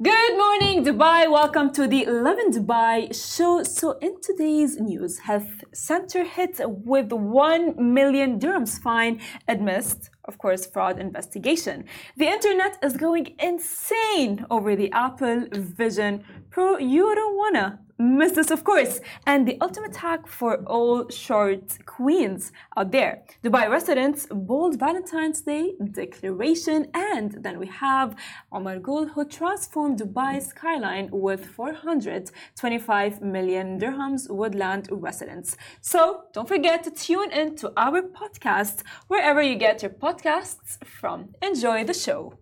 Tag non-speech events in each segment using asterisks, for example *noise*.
Good morning, Dubai. Welcome to the Lovin Dubai show. So, in today's news, Health Center hit with 1 million dirhams fine amidst, of course, fraud investigation. The internet is going insane over the Apple Vision Pro. You don't wanna miss this, of course. And the ultimate hack for all short queens out there. Dubai residents, bold Valentine's Day declaration. And then we have Omar Gul, who transformed Dubai skyline with 425 million dirhams woodland residence. So don't forget to tune in to our podcast wherever you get your podcasts from. Enjoy the show.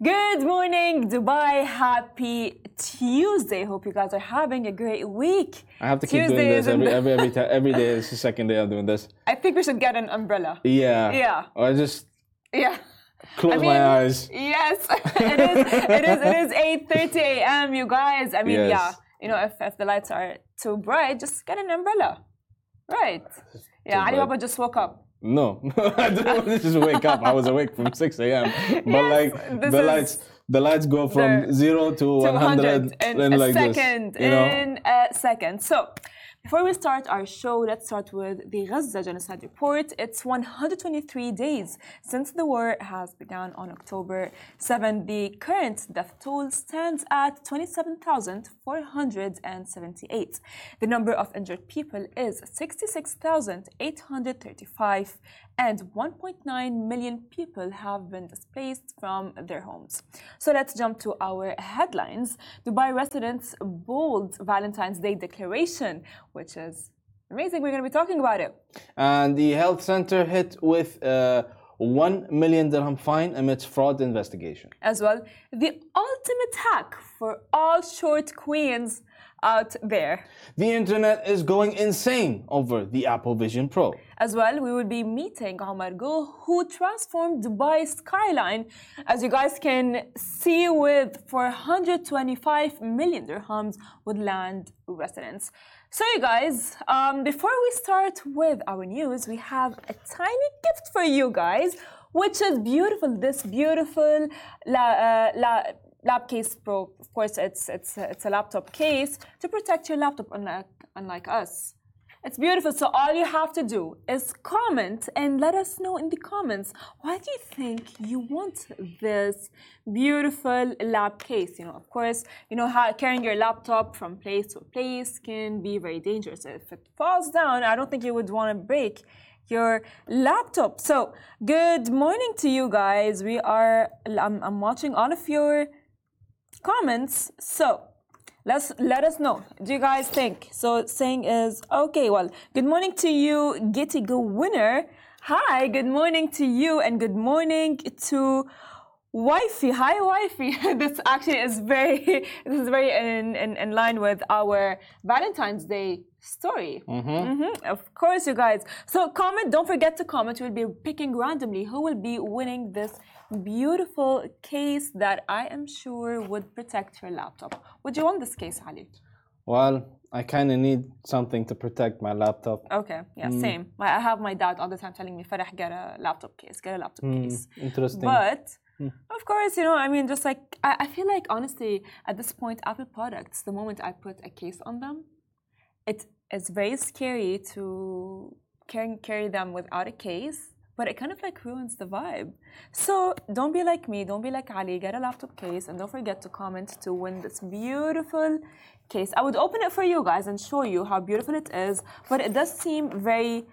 Good morning, Dubai. Happy Tuesday. Hope you guys are having a great week. I have to keep doing this every every every, *laughs* time, every day. It's the second day I'm doing this. I think we should get an umbrella. Yeah. Yeah. Or I just Yeah. close I mean, my eyes. Yes, *laughs* it is. It is. It is 8:30 a.m. You guys. I mean, Yes. yeah. You know, if, if the lights are too bright, just get an umbrella. Right. Yeah. Ali. Baba just woke up. No, *laughs* I didn't want to just wake up. I was awake from 6 a.m. *laughs* But Yes, like the lights, the lights go from zero to 100 in a like second. this. You know, In a second. So, before we start our show, let's start with the Gaza genocide report. It's 123 days since the war has begun on October 7. The current death toll stands at 27,478. The number of injured people is 66,835 and 1.9 million people have been displaced from their homes. So let's jump to our headlines. Dubai residents bold Valentine's Day declaration, which is amazing. We're going to be talking about it. and the health center hit with uh, 1 million dirham fine amidst fraud investigation. As well, the ultimate hack for all short queens out there. The internet is going insane over the Apple Vision Pro. As well, we will be meeting Omar Gul, who transformed Dubai skyline, as you guys can see, with 425 million dirhams with land residents. So, you guys, um, before we start with our news, we have a tiny gift for you guys, which is beautiful. This beautiful la, uh, la, lab case pro. Of course, it's it's it's a laptop case to protect your laptop, unlike unlike us. It's beautiful. So all you have to do is comment and let us know in the comments why do you think you want this beautiful lab case? You know, of course, you know how carrying your laptop from place to place can be very dangerous. If it falls down, I don't think you would want to break your laptop. So, good morning to you guys. We are I'm, I'm watching all of your comments. So, let's let us know. Do you guys think? So saying is okay. Well, good morning to you, Getty Go winner. Hi, good morning to you, and good morning to wifey. Hi, wifey. *laughs* this actually is very *laughs* this is very in, in, in line with our Valentine's Day story. Mhm, Of course, you guys. So comment. Don't forget to comment. We'll be picking randomly who will be winning this beautiful case that I am sure would protect your laptop. Would you want this case, Ali? Well, I kind of need something to protect my laptop. Okay, yeah, mm. same. I I have my dad all the time telling me, Farah, get a laptop case, get a laptop mm, case. Interesting. But of course, you know, I mean, just like I, I feel like honestly, at this point, Apple products, the moment I put a case on them, it is very scary to carry carry them without a case. But it kind of like ruins the vibe. So don't be like me. Don't be like Ali. Get a laptop case and don't forget to comment to win this beautiful case. I would open it for you guys and show you how beautiful it is. But it does seem very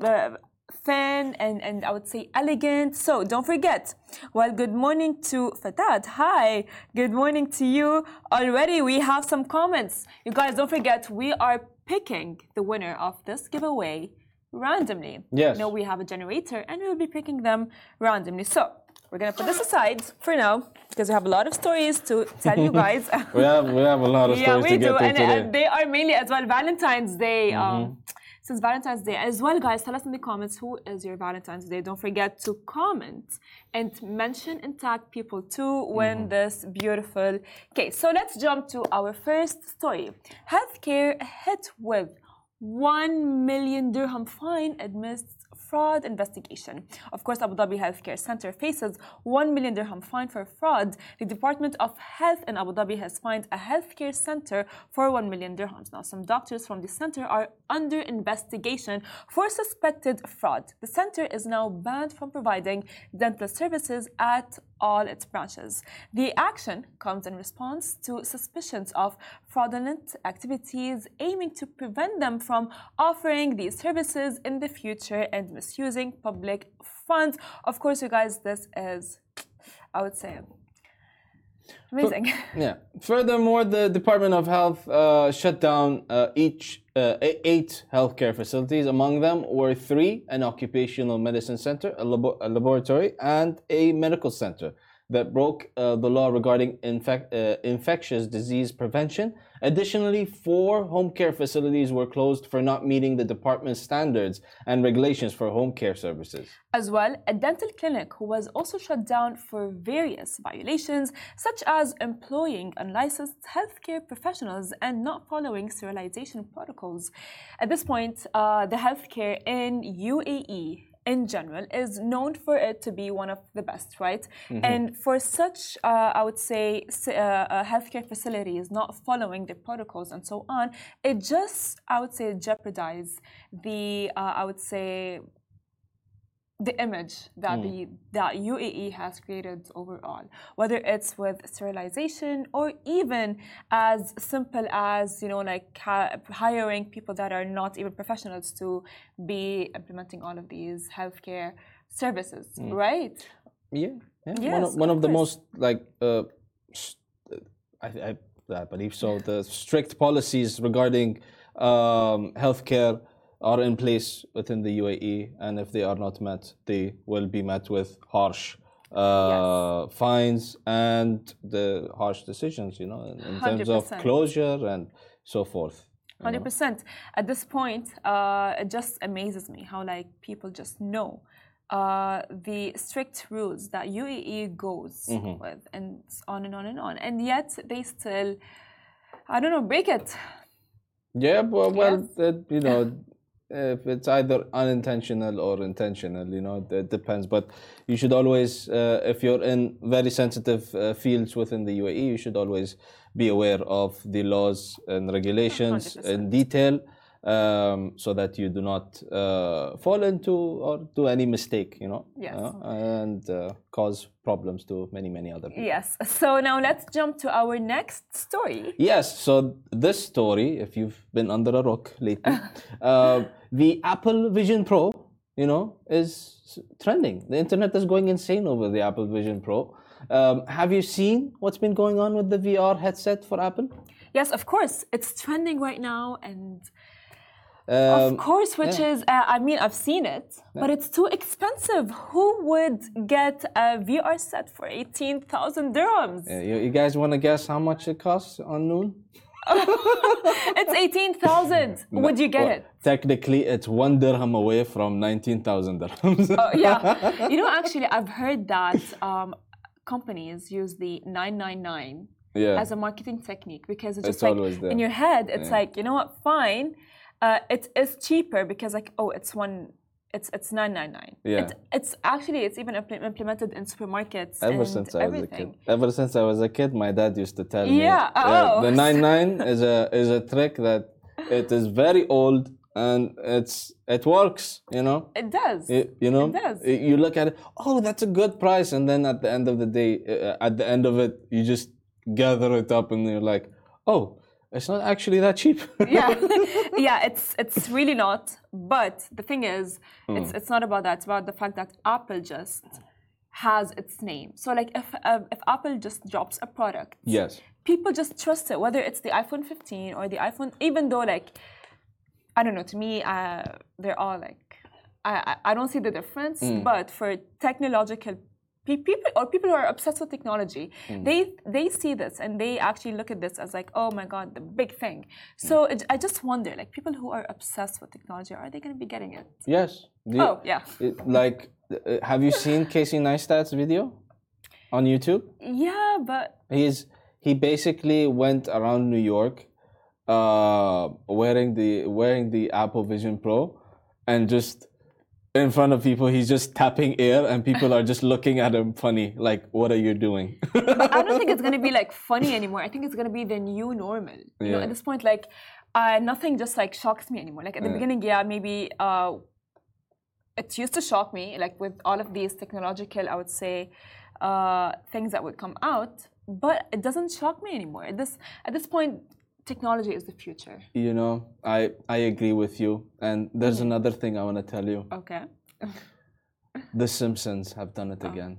uh, thin and, and I would say elegant. So don't forget. Well, good morning to Fatat. Hi. Good morning to you. Already we have some comments. You guys don't forget we are picking the winner of this giveaway randomly. Yes. You know, we have a generator and we will be picking them randomly. So we're gonna put this aside for now because we have a lot of stories to tell you *laughs* guys. we have we have a lot of yeah, stories to get do, to and today. uh, they are mainly as well Valentine's Day. Mm-hmm. Um, since Valentine's Day as well, guys, tell us in the comments who is your Valentine's Day. Don't forget to comment and mention and tag people to win Mm-hmm. this beautiful case. So let's jump to our first story. Healthcare hit with 1 million dirham fine amidst fraud investigation. Of course, Abu Dhabi Healthcare Center faces 1 million dirham fine for fraud. The Department of Health in Abu Dhabi has fined a healthcare center for 1 million dirhams. Now, some doctors from the center are under investigation for suspected fraud. The center is now banned from providing dental services at all its branches. The action comes in response to suspicions of fraudulent activities aiming to prevent them from offering these services in the future and misusing public funds. Of course, you guys, this is, I would say, amazing. *laughs* Yeah. Furthermore, the Department of Health uh, shut down uh, each uh, eight healthcare facilities. Among them were three: an occupational medicine center, a, labo a laboratory, and a medical center that broke uh, the law regarding infec uh, infectious disease prevention. Additionally, four home care facilities were closed for not meeting the department's standards and regulations for home care services. As well, a dental clinic was also shut down for various violations, such as employing unlicensed healthcare professionals and not following sterilization protocols. At this point, uh, the healthcare in UAE in general is known for it to be one of the best, right? Mm-hmm. And for such, uh, I would say, uh, uh, healthcare facilities not following the protocols and so on, it just, I would say, jeopardize the, uh, I would say, the image that mm. the that UAE has created overall, whether it's with sterilization or even as simple as you know like hiring people that are not even professionals to be implementing all of these healthcare services, mm. right? Yeah, yeah. Yes, one of, one of, of the most like uh, I, I, I believe so. The strict policies regarding um, healthcare are in place within the UAE, and if they are not met, they will be met with harsh uh, yes. fines and the harsh decisions, you know, in, in terms of closure and so forth. Hundred percent. At this point, uh, it just amazes me how like people just know uh, the strict rules that UAE goes mm-hmm. with, and on and on and on, and yet they still, I don't know, break it. Yeah, well, well, yes. you know, if it's either unintentional or intentional you know it depends but you should always uh, if you're in very sensitive uh, fields within the UAE you should always be aware of the laws and regulations 100%. in detail um, so that you do not uh, fall into or do any mistake, you know, yes. Uh, and uh, cause problems to many, many other people. Yes. So now let's jump to our next story. Yes. So this story, if you've been under a rock lately, *laughs* uh, the Apple Vision Pro, you know, is trending. The internet is going insane over the Apple Vision Pro. Um, have you seen what's been going on with the VR headset for Apple? Yes, of course. It's trending right now and um, of course, which yeah. is, uh, I mean, I've seen it, yeah. but it's too expensive. Who would get a VR set for 18,000 dirhams? Yeah, you, you, guys want to guess how much it costs on Noon? *laughs* it's 18,000. No, would you get well, it? Technically, it's one dirham away from 19,000 dirhams. oh, yeah. *laughs* You know, actually, I've heard that um, companies use the 999 yeah. as a marketing technique because it's just it's like in your head, it's like, you know what, fine uh, it is cheaper because like oh it's one it's it's nine nine nine. Yeah. It's, it's actually it's even implemented in supermarkets. Ever since I was a kid. Ever since I was a kid, my dad used to tell me. Yeah. Oh. the *laughs* nine nine is a is a trick that it is very old and it's it works. You know. It does. It, you know. It does. You look at it. Oh, that's a good price, and then at the end of the day, uh, at the end of it, you just gather it up, and you're like, oh it's not actually that cheap. yeah, *laughs* *laughs* yeah, it's it's really not. But the thing is, mm. it's it's not about that. It's about the fact that Apple just has its name. So like if uh, if Apple just drops a product, yes, people just trust it. Whether it's the iPhone 15 or the iPhone, even though like I don't know, to me, uh, they're all like I I don't see the difference. Mm. But for technological people or people who are obsessed with technology mm. they they see this and they actually look at this as like oh my god the big thing. So mm. it, i just wonder like people who are obsessed with technology are they going to be getting it? Yes. The, oh yeah. it, like uh, have you seen casey neistat's video on youtube? Yeah but he's he basically went around new york uh, wearing the wearing the apple vision pro and just in front of people, he's just tapping air, and people are just looking at him funny, like, "What are you doing?" But I don't think it's gonna *laughs* be like funny anymore. I think it's gonna be the new normal. You know, at this point, like uh, nothing just like shocks me anymore. Like at the Yeah. beginning, yeah, maybe uh, it used to shock me, like with all of these technological, I would say, uh, things that would come out. But it doesn't shock me anymore. At this at this point, technology is the future. you know, I I agree with you. And there's another thing I want to tell you: Okay. *laughs* The Simpsons have done it oh. again.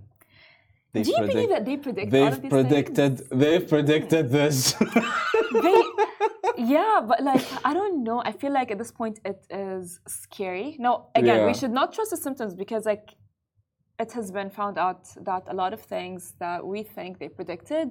They Oh. Do you predict- believe that they predict They've of these predicted. They've predicted *laughs* this. They, *laughs* yeah, but like I don't know. I feel like at this point it is scary. No, again, we should not trust the Simpsons because like it has been found out that a lot of things that we think they predicted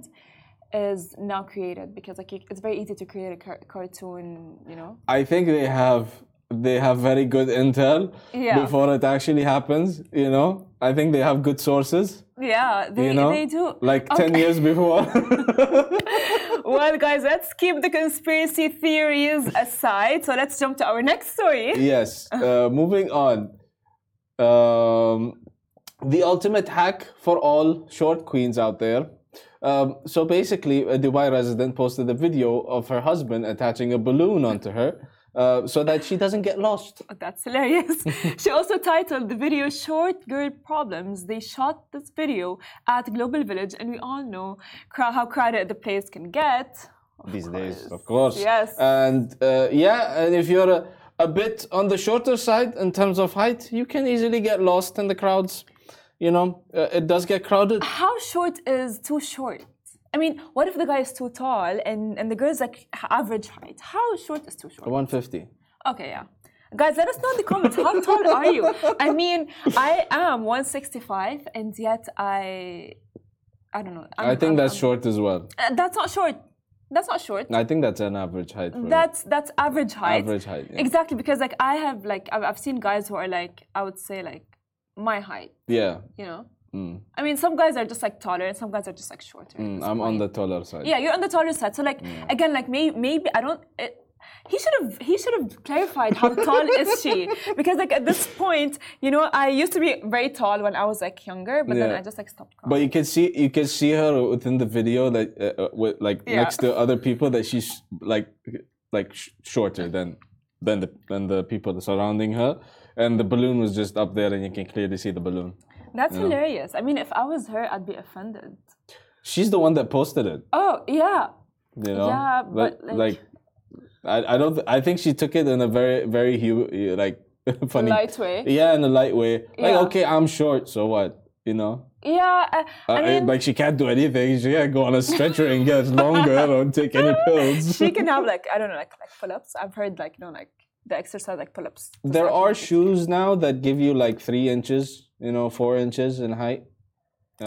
is now created because like it's very easy to create a car- cartoon, you know. I think they have they have very good intel Yeah. before it actually happens. You know, I think they have good sources. Yeah, they You know, they do. like ten years before. *laughs* Well, guys, let's keep the conspiracy theories aside. So let's jump to our next story. yes. *laughs* Uh, moving on. Um, the ultimate hack for all short queens out there. Um, so basically, a Dubai resident posted a video of her husband attaching a balloon onto her uh, so that she doesn't get lost. *laughs* That's hilarious. *laughs* she also titled the video Short Girl Problems. They shot this video at Global Village, and we all know how crowded the place can get. these days, of course. Yes. And uh, yeah, and if you're a, a bit on the shorter side in terms of height, you can easily get lost in the crowds. You know, uh, it does get crowded. How short is too short? I mean, what if the guy is too tall and, and the girl's like average height? How short is too short? 150. Okay, yeah. Guys, let us know in the comments. How tall are you? I mean, I am 165, and yet I, I don't know. I'm, I think I'm- that's I'm- short as well. Uh, that's not short. That's not short. I think that's an average height. That's that's average height. Average height, yeah. Exactly, because like I have like I've, I've seen guys who are like I would say like my height. yeah. You know. Mm. I mean, some guys are just like taller, and some guys are just like shorter. Mm, I'm on the taller side. Yeah, you're on the taller side. So like again, like maybe maybe I don't. It, he should have he should have clarified how tall *laughs* is she because like at this point, you know, I used to be very tall when I was like younger, but then I just like stopped. But you can see you can see her within the video that uh, uh, with like Yeah. next to other people that she's like like sh- shorter than than the than the people surrounding her, and the balloon was just up there, and you can clearly see the balloon. That's hilarious. I mean, if I was her, I'd be offended. She's the one that posted it. Oh yeah, You know, Yeah, but, like, like- I, I don't th- I think she took it in a very very hu- like *laughs* funny light way. Yeah, in a light way. Like Yeah. okay, I'm short, so what? You know. Yeah, I, Uh, mean, like she can't do anything. She can't go on a stretcher and get longer or take any *laughs* pills. she can have like I don't know, like like pull-ups. I've heard like you know like the exercise like pull-ups. There are shoes now that give you like three inches, you know, four inches in height.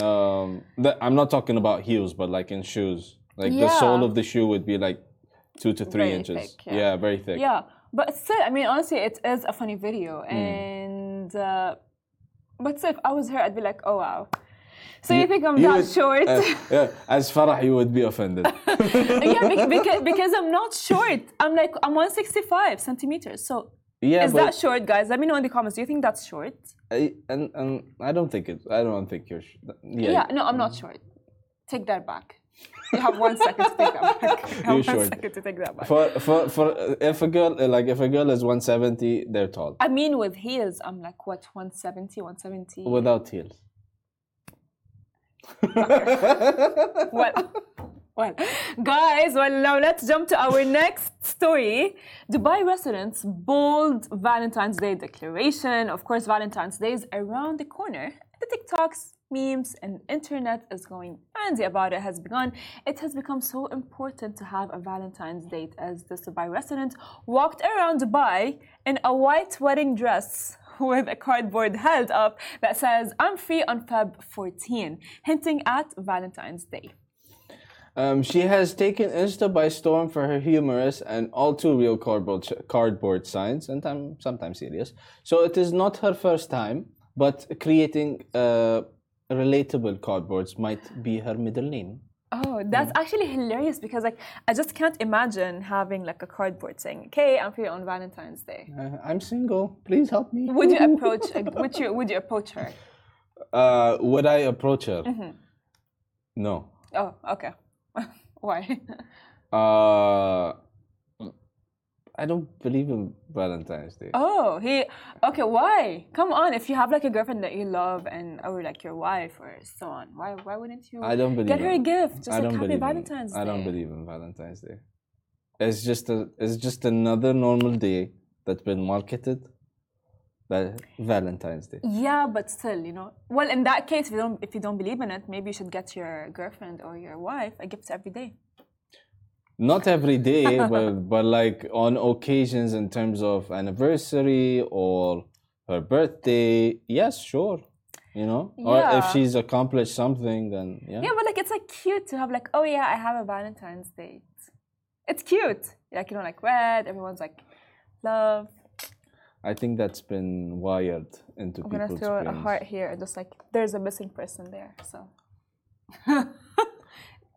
Um, that, I'm not talking about heels, but like in shoes. Like the sole of the shoe would be like two to three Very inches. thick, yeah. very thick. Yeah, but still, I mean, honestly, it is a funny video, Hmm. and uh, but still, if I was her, I'd be like, oh wow. So you, think I'm You would- short? uh, yeah, as Farah, you would be offended. *laughs* yeah, *laughs* because, because I'm not short. I'm like I'm 165 centimeters. So yeah, is but that short, guys? Let me know in the comments. Do you think that's short? I, and and I don't think it. I don't think you're. Yeah, Yeah, no, I'm not short. Take that back. You have one second to take that back. *laughs* You have You're one short. second to take that back. For for for if a girl like if a girl is 170, they're tall. I mean, with heels, I'm like what 170, 170. Without heels. *laughs* well, well, guys, well, now let's jump to our next story. Dubai residents' bold Valentine's Day declaration. Of course, Valentine's Day is around the corner. The TikToks, memes, and internet is going fancy about it has begun. It has become so important to have a Valentine's date as this Dubai resident walked around Dubai in a white wedding dress with a cardboard held up that says, I'm free on Feb 14, hinting at Valentine's Day. Um, she has taken Insta by storm for her humorous and all too real cardboard cardboard signs, and time, sometimes serious. So it is not her first time, but creating uh, relatable cardboards might be her middle name. Oh, that's actually hilarious because like I just can't imagine having like a cardboard saying, "Okay, I'm free on Valentine's Day." Uh, I'm single. Please help me. Would you *laughs* approach? uh, would you would you approach her? Uh, would I approach her? No. Oh, okay. *laughs* Why? *laughs* Uh, I don't believe in Valentine's Day. Oh, he. Okay, why? Come on, if you have like a girlfriend that you love and or like your wife or so on, why why wouldn't you? I don't believe. Get her a gift, just I like don't Happy believe in- Valentine's Day. I don't believe in Valentine's Day. It's just a. It's just another normal day that's been marketed. That Valentine's Day. Yeah, but still, you know. Well, in that case, if you don't if you don't believe in it, maybe you should get your girlfriend or your wife a gift every day. Not every day, but but like on occasions in terms of anniversary or her birthday. Yes, sure. You know, yeah. or if she's accomplished something, then yeah. Yeah, but like it's like cute to have like, oh yeah, I have a Valentine's date. It's cute. Like you know, like red. Everyone's like, love. I think that's been wired into I'm gonna throw a heart here, and just like there's a missing person there. So. *laughs*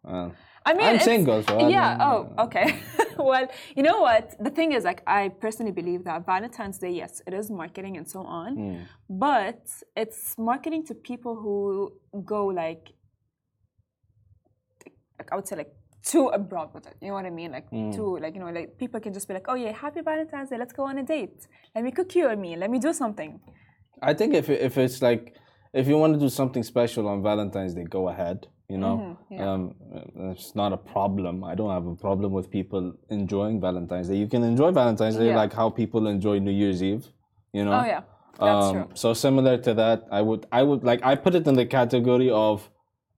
Uh, I mean, I'm single, so yeah. Oh, okay. *laughs* well, you know what? The thing is, like, I personally believe that Valentine's Day, yes, it is marketing and so on, Hmm. but it's marketing to people who go like, like I would say, like too abroad with it. You know what I mean? Like Hmm. too, like you know, like people can just be like, oh yeah, happy Valentine's Day, let's go on a date. Let me cook you a meal. Let me do something. I think if if it's like if you want to do something special on Valentine's Day, go ahead. You know, Mm-hmm, yeah. um, it's not a problem. I don't have a problem with people enjoying Valentine's Day. You can enjoy Valentine's Day Yeah. like how people enjoy New Year's Eve. You know. Oh yeah, that's Um, true. So similar to that, I would I would like I put it in the category of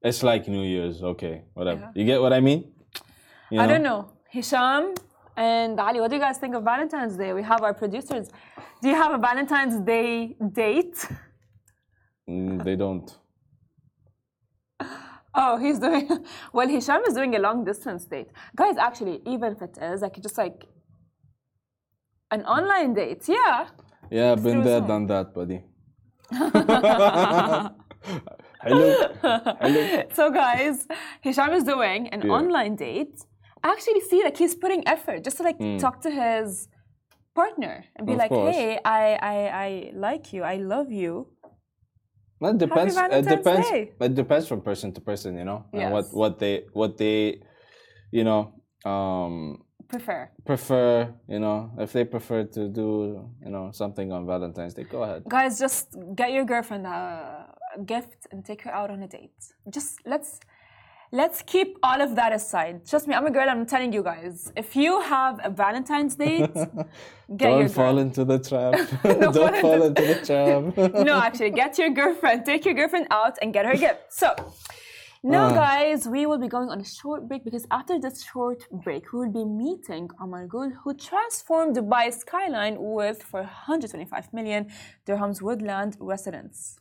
it's like New Year's. Okay, whatever. Yeah. You get what I mean? You I don't know. Hisham and Ali, what do you guys think of Valentine's Day? We have our producers. Do you have a Valentine's Day date? Mm, they don't. Oh, he's doing. *laughs* Well, Hisham is doing a long distance date. Guys, actually, even if it is like just like an online date, yeah. Yeah, been there, Zoom. done that, buddy. *laughs* Hello. Hello. *laughs* So, guys, Hisham is doing an Yeah. online date. Actually, see, like he's putting effort just to like hmm. talk to his partner and be. Of like, course. "Hey, I, I, I like you. I love you." Well, it depends. It depends. Day. It depends from person to person, you know. And what what they what they, you know, um, Prefer. prefer. You know, if they prefer to do, you know, something on Valentine's Day, go ahead. Guys, just get your girlfriend a a gift and take her out on a date. Just let's let's keep all of that aside. Trust me, I'm a girl. I'm telling you guys. If you have a Valentine's date, *laughs* get Don't fall girl. into the trap. Don't Don't fall into- the trap. no, actually, get your girlfriend. Take your girlfriend out and get her a gift. So. Now, Ah. guys, we will be going on a short break because after this short break, we will be meeting Omar Gul, who transformed Dubai skyline with for 125 million dirhams woodland residence.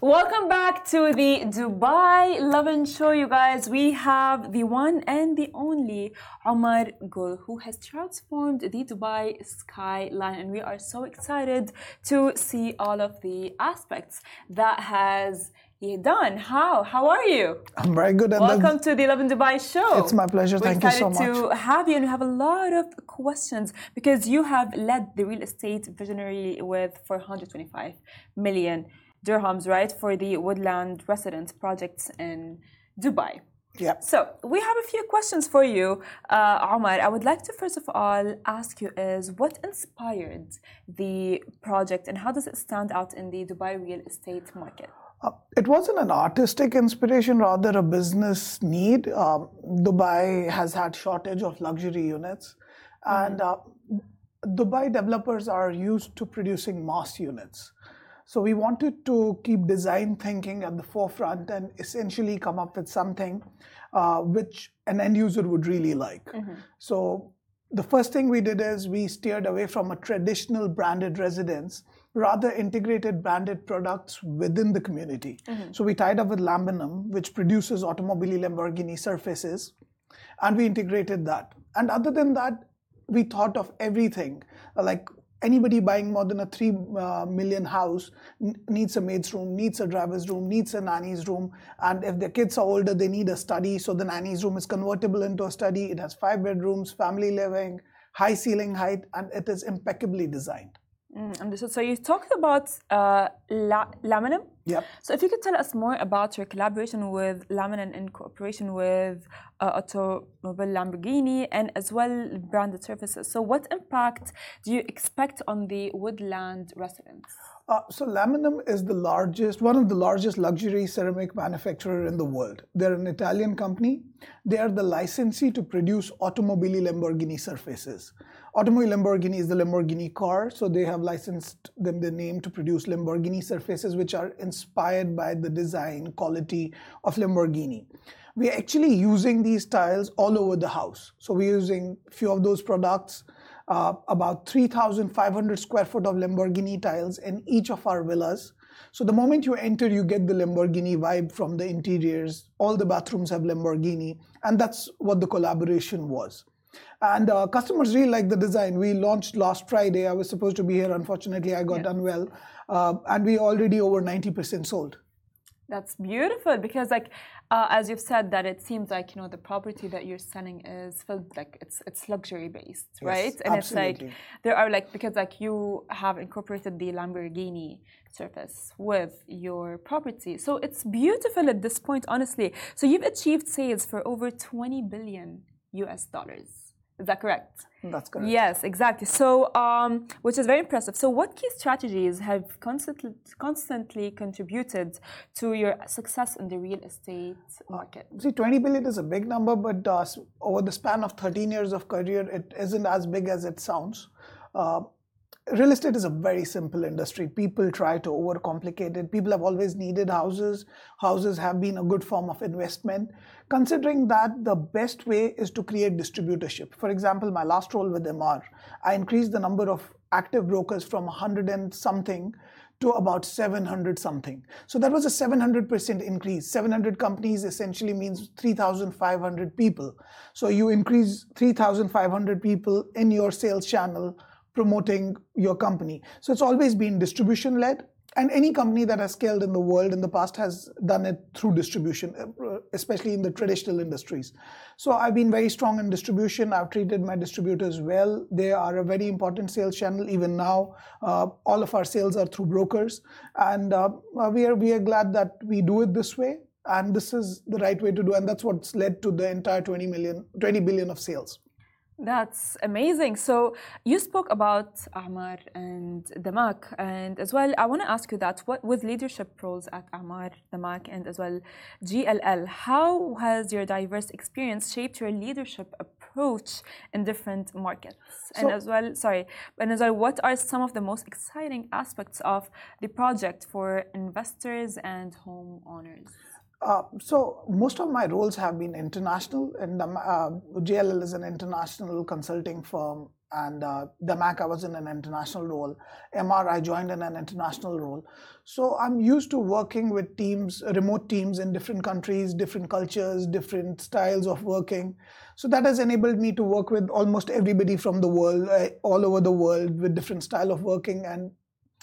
Welcome back to the Dubai Lovin Show, you guys. We have the one and the only Omar Gul, who has transformed the Dubai skyline, and we are so excited to see all of the aspects that has he done. How? How are you? I'm very good. And Welcome to the Lovin Dubai Show. It's my pleasure. We're Thank you so excited to have you, and we have a lot of questions because you have led the real estate visionary with 425 million dirhams, right, for the woodland residence projects in Dubai. Yeah. So we have a few questions for you, uh, Omar. I would like to first of all ask you is what inspired the project and how does it stand out in the Dubai real estate market? Uh, it wasn't an artistic inspiration, rather a business need. Um, Dubai has had shortage of luxury units, and uh, Dubai developers are used to producing mass units. So we wanted to keep design thinking at the forefront and essentially come up with something uh, which an end user would really like. So the first thing we did is we steered away from a traditional branded residence, rather integrated branded products within the community. So we tied up with Laminam, which produces Automobili Lamborghini surfaces, and we integrated that. And other than that, we thought of everything, like anybody buying more than a three uh, million house needs a maid's room, needs a driver's room, needs a nanny's room. And if their kids are older, they need a study. So the nanny's room is convertible into a study. It has five bedrooms, family living, high ceiling height, and it is impeccably designed. Mm, understood. So you talked about uh, La- Laminam. Yep. So if you could tell us more about your collaboration with Laminam in cooperation with uh, Automobile Lamborghini and as well branded surfaces. So what impact do you expect on the Woodland residence? Uh, so Laminam is the largest, one of the largest luxury ceramic manufacturer in the world. They're an Italian company. They are the licensee to produce Automobili Lamborghini surfaces. Automobili Lamborghini is the Lamborghini car, so they have licensed them the name to produce Lamborghini surfaces, which are inspired by the design quality of Lamborghini. We're actually using these tiles all over the house. So we're using a few of those products uh, about 3,500 square foot of Lamborghini tiles in each of our villas. So the moment you enter, you get the Lamborghini vibe from the interiors. All the bathrooms have Lamborghini, and that's what the collaboration was. And uh, customers really like the design. We launched last Friday. I was supposed to be here. Unfortunately, I got yeah. unwell. Uh, and we already over 90% sold. That's beautiful because, like, uh, as you've said, that it seems like you know the property that you're selling is filled like it's it's luxury based, yes, right? And absolutely. it's like there are like because like you have incorporated the Lamborghini surface with your property, so it's beautiful at this point, honestly. So you've achieved sales for over 20 billion US dollars. Is that correct? That's correct. Yes, exactly. So, um, which is very impressive. So, what key strategies have constantly constantly contributed to your success in the real estate market? See, 20 billion is a big number, but uh, over the span of 13 years of career, it isn't as big as it sounds. Uh, real estate is a very simple industry. People try to overcomplicate it. People have always needed houses. Houses have been a good form of investment. Considering that the best way is to create distributorship. For example, my last role with Emaar I increased the number of active brokers from 100 and something to about 700 something. So that was a 700% increase. 700 companies essentially means 3,500 people. So you increase 3,500 people in your sales channel promoting your company. So it's always been distribution led. And any company that has scaled in the world in the past has done it through distribution, uh, especially in the traditional industries. So I've been very strong in distribution. I've treated my distributors well. They are a very important sales channel. Even now, uh, all of our sales are through brokers, and uh, we are we are glad that we do it this way. And this is the right way to do, and that's what's led to the entire 20 million, 20 billion of sales. That's amazing. So you spoke about Emaar and Damac, and as well, I want to ask you that what with leadership roles at Emaar, Damac, and as well JLL, how has your diverse experience shaped your leadership approach in different markets? So, and as well, sorry, and as well, what are some of the most exciting aspects of the project for investors and homeowners? Uh, so most of my roles have been international, and um, uh, JLL is an international consulting firm, and uh, Damac I was in an international role. Emaar I joined in an international role. So I'm used to working with teams, remote teams in different countries, different cultures, different styles of working. So that has enabled me to work with almost everybody from the world, uh, all over the world, with different style of working, and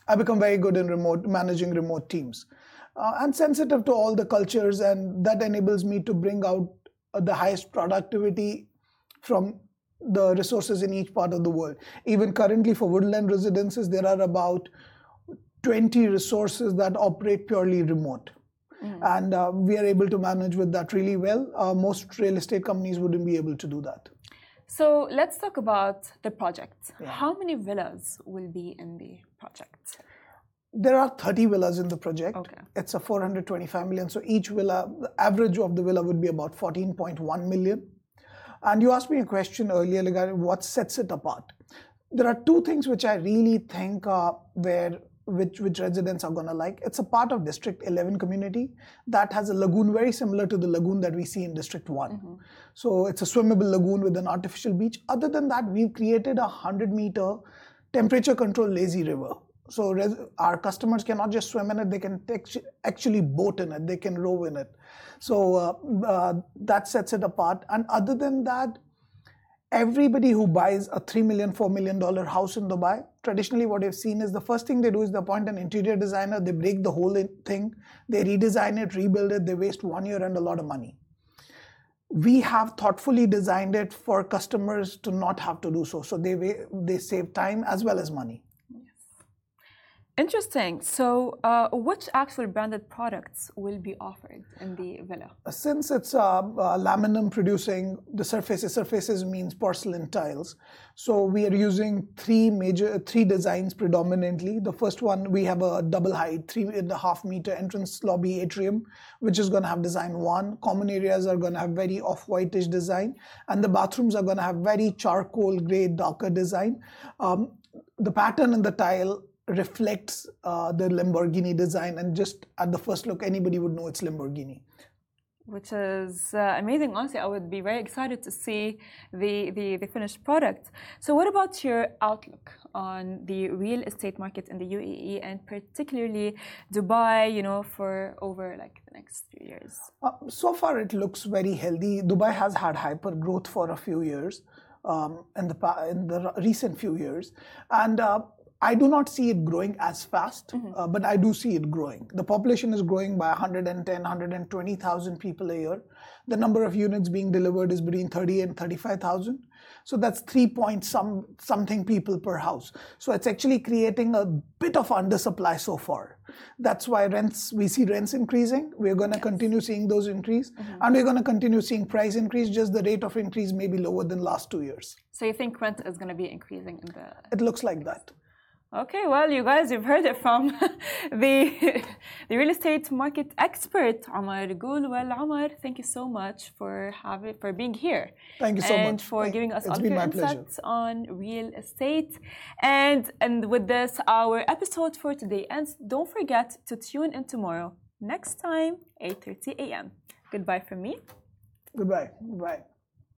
I become very good in remote managing remote teams uh, and sensitive to all the cultures, and that enables me to bring out uh, the highest productivity from the resources in each part of the world. Even currently, for woodland residences, there are about 20 resources that operate purely remote. Mm. And uh, we are able to manage with that really well. Uh, most real estate companies wouldn't be able to do that. So let's talk about the project. Yeah. How many villas will be in the project? There are 30 villas in the project. Okay. It's a 425 million. So each villa, the average of the villa would be about 14.1 million. And you asked me a question earlier regarding what sets it apart. There are two things which I really think are where which which residents are gonna like. It's a part of District 11 community that has a lagoon very similar to the lagoon that we see in District one mm-hmm. So it's a swimmable lagoon with an artificial beach. Other than that, we've created a hundred meter temperature controlled lazy river so res- our customers cannot just swim in it; they can actually boat in it. They can row in it. So uh, uh, that sets it apart. And other than that, everybody who buys a three million, four million dollar house in Dubai, traditionally what I've seen is the first thing they do is they appoint an interior designer, they break the whole thing, they redesign it, rebuild it, they waste one year and a lot of money. We have thoughtfully designed it for customers to not have to do so. So they they save time as well as money. Interesting. So, uh, which actual branded products will be offered in the villa? Since it's uh, uh, Laminam producing, the surfaces, surfaces means porcelain tiles. So we are using three major, three designs predominantly. The first one, we have a double height, three and a half meter entrance lobby atrium, which is going to have design one. Common areas are going to have very off-whitish design. And the bathrooms are going to have very charcoal gray, darker design. Um, the pattern in the tile reflects uh, the Lamborghini design, and just at the first look, anybody would know it's Lamborghini. Which is uh, amazing. Honestly, I would be very excited to see the, the, the finished product. So, what about your outlook on the real estate market in the UAE and particularly Dubai? You know, for over like the next few years. Uh, so far, it looks very healthy. Dubai has had hyper growth for a few years. Um, in the in the recent few years, and uh, I do not see it growing as fast, mm-hmm. uh, but I do see it growing. The population is growing by 110, 120,000 people a year. The number of units being delivered is between 30 and 35,000. So that's three point some something people per house. So it's actually creating a bit of undersupply so far. That's why rents we see rents increasing. We're going to yes. continue seeing those increase, mm-hmm. and we're going to continue seeing price increase. Just the rate of increase may be lower than last two years. So you think rent is going to be increasing in the? It looks like that. Okay, well, you guys, you've heard it from *laughs* the, the real estate market expert, Omar Gul. Well, Omar, thank you so much for having for being here. Thank you so and much. And for thank, giving us all your insights on real estate. And and with this, our episode for today ends. Don't forget to tune in tomorrow, next time, 8.30 a.m. Goodbye from me. Goodbye. Bye.